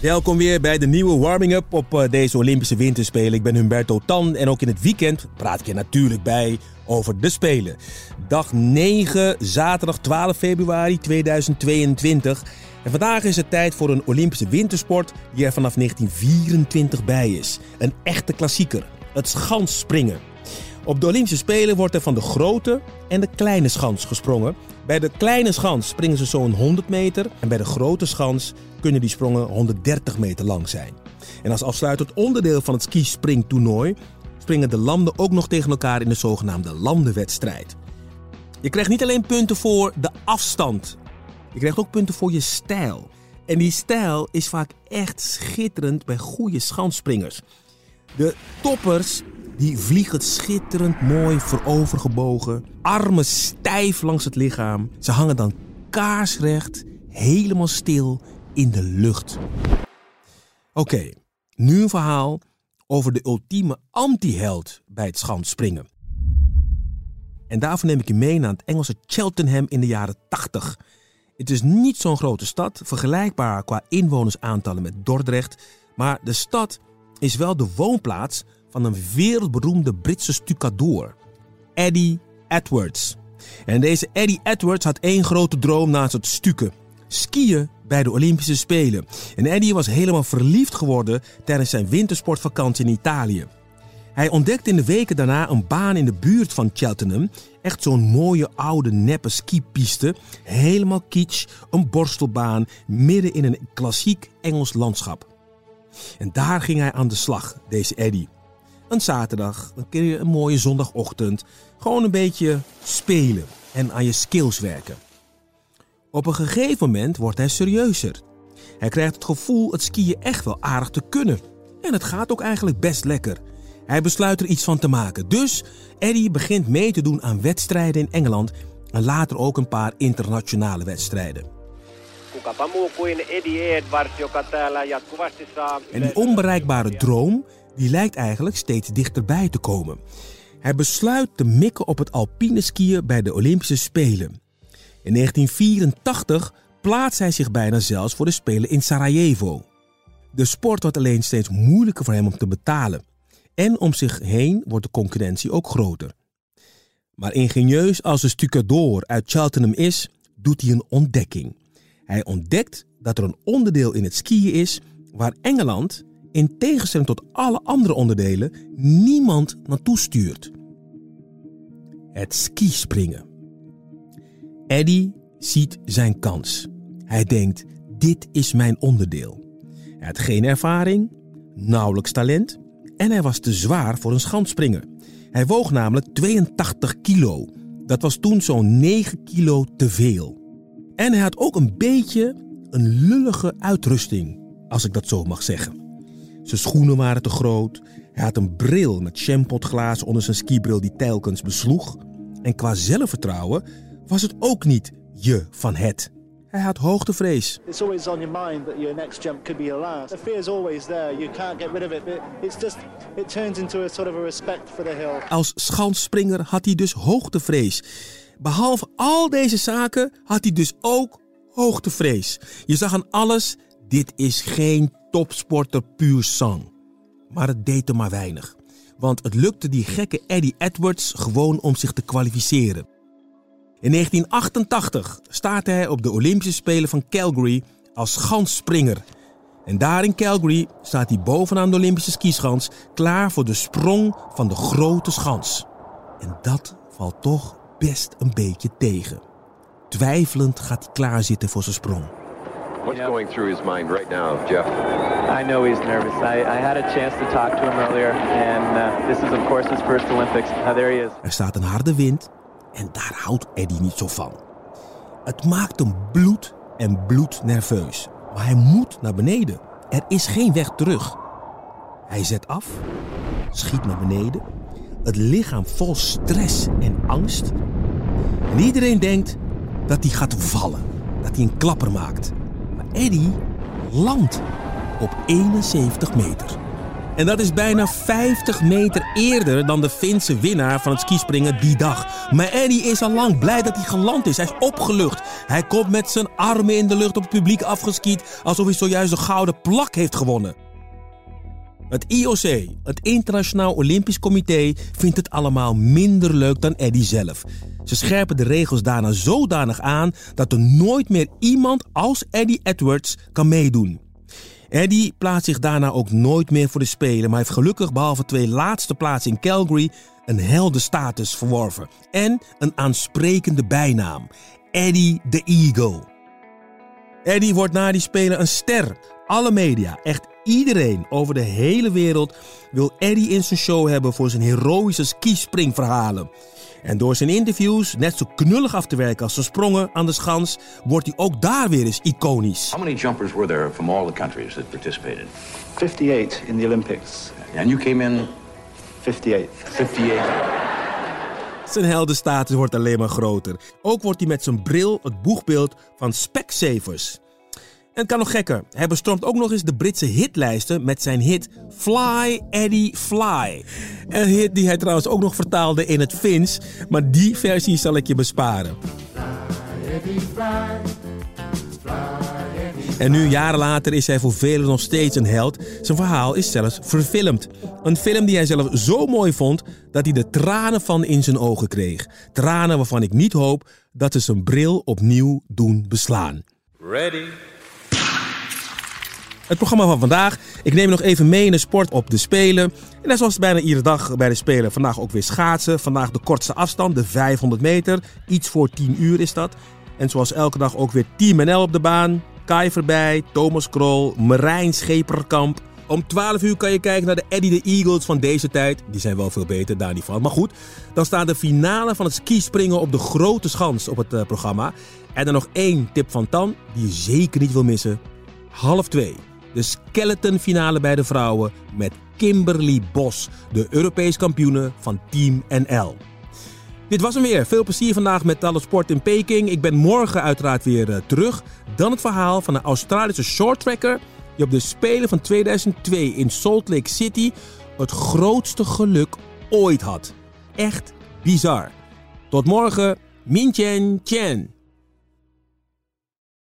Welkom weer bij de nieuwe warming-up op eh, deze Olympische Winterspelen. Ik ben Humberto Tan en ook in het weekend praat ik je natuurlijk bij over de Spelen. Dag 9, zaterdag 12 februari 2022. En vandaag is het tijd voor een Olympische wintersport die er vanaf 1924 bij is. Een echte klassieker, het schansspringen. Op de Olympische Spelen wordt er van de grote en de kleine schans gesprongen. Bij de kleine schans springen ze zo'n 100 meter en bij de grote schans kunnen die sprongen 130 meter lang zijn. En als afsluitend onderdeel van het skispringtoernooi springen de landen ook nog tegen elkaar in de zogenaamde landenwedstrijd. Je krijgt niet alleen punten voor de afstand, je krijgt ook punten voor je stijl. En die stijl is vaak echt schitterend bij goede schansspringers. De toppers die vliegen schitterend mooi voorovergebogen, armen stijf langs het lichaam. Ze hangen dan kaarsrecht, helemaal stil in de lucht. Oké, nu een verhaal over de ultieme anti-held bij het schansspringen. En daarvoor neem ik je mee naar het Engelse Cheltenham in de jaren 80. Het is niet zo'n grote stad, vergelijkbaar qua inwonersaantallen met Dordrecht, maar de stad is wel de woonplaats van een wereldberoemde Britse stucadoor, Eddie Edwards. En deze Eddie Edwards had één grote droom naast het stukken: skiën bij de Olympische Spelen. En Eddie was helemaal verliefd geworden tijdens zijn wintersportvakantie in Italië. Hij ontdekte in de weken daarna een baan in de buurt van Cheltenham. Echt zo'n mooie oude neppe skipiste. Helemaal kitsch, een borstelbaan midden in een klassiek Engels landschap. En daar ging hij aan de slag, deze Eddie. Een zaterdag, een keer een mooie zondagochtend. Gewoon een beetje spelen en aan je skills werken. Op een gegeven moment wordt hij serieuzer. Hij krijgt het gevoel het skiën echt wel aardig te kunnen. En het gaat ook eigenlijk best lekker. Hij besluit er iets van te maken. Dus Eddie begint mee te doen aan wedstrijden in Engeland en later ook een paar internationale wedstrijden. En die onbereikbare droom die lijkt eigenlijk steeds dichterbij te komen. Hij besluit te mikken op het alpine skiën bij de Olympische Spelen. In 1984 plaatst hij zich bijna zelfs voor de Spelen in Sarajevo. De sport wordt alleen steeds moeilijker voor hem om te betalen. En om zich heen wordt de concurrentie ook groter. Maar ingenieus als de stucadoor uit Cheltenham is, doet hij een ontdekking. Hij ontdekt dat er een onderdeel in het skiën is waar Engeland, in tegenstelling tot alle andere onderdelen, niemand naartoe stuurt. Het skispringen. Eddie ziet zijn kans. Hij denkt: dit is mijn onderdeel. Hij had geen ervaring, nauwelijks talent en hij was te zwaar voor een schansspringer. Hij woog namelijk 82 kilo. Dat was toen zo'n 9 kilo te veel. En hij had ook een beetje een lullige uitrusting, als ik dat zo mag zeggen. Zijn schoenen waren te groot. Hij had een bril met champotglazen onder zijn skibril die telkens besloeg. En qua zelfvertrouwen was het ook niet je van het. Hij had hoogtevrees. It's always on your mind that your next jump could be your last. The fear is always there. You can't get rid of it. But it's just it turns into a sort of a respect for the hill. Als schansspringer had hij dus hoogtevrees. Behalve al deze zaken had hij dus ook hoogtevrees. Je zag aan alles, dit is geen topsporter puur sang. Maar het deed hem maar weinig. Want het lukte die gekke Eddie Edwards gewoon om zich te kwalificeren. In 1988 startte hij op de Olympische Spelen van Calgary als gansspringer. En daar in Calgary staat hij bovenaan de Olympische skischans klaar voor de sprong van de grote schans. En dat valt toch best een beetje tegen. Twijfelend gaat hij klaarzitten voor zijn sprong. What's going through his mind right now, Jeff? I know he's nervous. I, I had a chance to talk to him earlier, and uh, this is of course his first Olympics. Uh, there he is. Er staat een harde wind en daar houdt Eddie niet zo van. Het maakt hem bloed en bloed nerveus. Maar hij moet naar beneden. Er is geen weg terug. Hij zet af, schiet naar beneden. Het lichaam vol stress en angst. En iedereen denkt dat hij gaat vallen. Dat hij een klapper maakt. Eddie landt op 71 meter. En dat is bijna 50 meter eerder dan de Finse winnaar van het skispringen die dag. Maar Eddie is al lang blij dat hij geland is. Hij is opgelucht. Hij komt met zijn armen in de lucht op het publiek afgeskiet alsof hij zojuist een gouden plak heeft gewonnen. Het IOC, het Internationaal Olympisch Comité, vindt het allemaal minder leuk dan Eddie zelf. Ze scherpen de regels daarna zodanig aan dat er nooit meer iemand als Eddie Edwards kan meedoen. Eddie plaatst zich daarna ook nooit meer voor de Spelen, maar heeft gelukkig behalve twee laatste plaatsen in Calgary een heldenstatus verworven en een aansprekende bijnaam: Eddie the Eagle. Eddie wordt na die Spelen een ster. Alle media, echt iedereen over de hele wereld wil Eddie in zijn show hebben voor zijn heroïsche skispringverhalen. En door zijn interviews net zo knullig af te werken als zijn sprongen aan de schans, wordt hij ook daar weer eens iconisch. How many jumpers were there from all the countries that participated? 58 in the Olympics. And you came in 58. 58. Zijn heldenstatus wordt alleen maar groter. Ook wordt hij met zijn bril het boegbeeld van Specsavers. En het kan nog gekker. Hij bestormt ook nog eens de Britse hitlijsten met zijn hit Fly Eddie Fly. Een hit die hij trouwens ook nog vertaalde in het Fins, maar die versie zal ik je besparen. En nu, jaren later, is hij voor velen nog steeds een held. Zijn verhaal is zelfs verfilmd. Een film die hij zelf zo mooi vond dat hij de tranen van in zijn ogen kreeg. Tranen waarvan ik niet hoop dat ze zijn bril opnieuw doen beslaan. Ready. Het programma van vandaag. Ik neem nog even mee in de sport op de Spelen. En net zoals bijna iedere dag bij de Spelen. Vandaag ook weer schaatsen. Vandaag de kortste afstand, de 500 meter. Iets voor 10 uur is dat. En zoals elke dag ook weer Team NL op de baan. Kai voorbij, Thomas Krol, Marijn Scheperkamp. Om 12 uur kan je kijken naar de Eddie the Eagles van deze tijd. Die zijn wel veel beter, daar niet van. Maar goed, dan staat de finale van het skispringen op de grote schans op het uh, programma. En dan nog één tip van Tan, die je zeker niet wil missen. Half 2. De skeleton finale bij de vrouwen met Kimberly Bos, de Europees kampioene van Team NL. Dit was hem weer. Veel plezier vandaag met alle sport in Peking. Ik ben morgen uiteraard weer uh, terug. Dan het verhaal van een Australische shorttracker die op de Spelen van 2002 in Salt Lake City het grootste geluk ooit had. Echt bizar. Tot morgen. Min Chen Chen.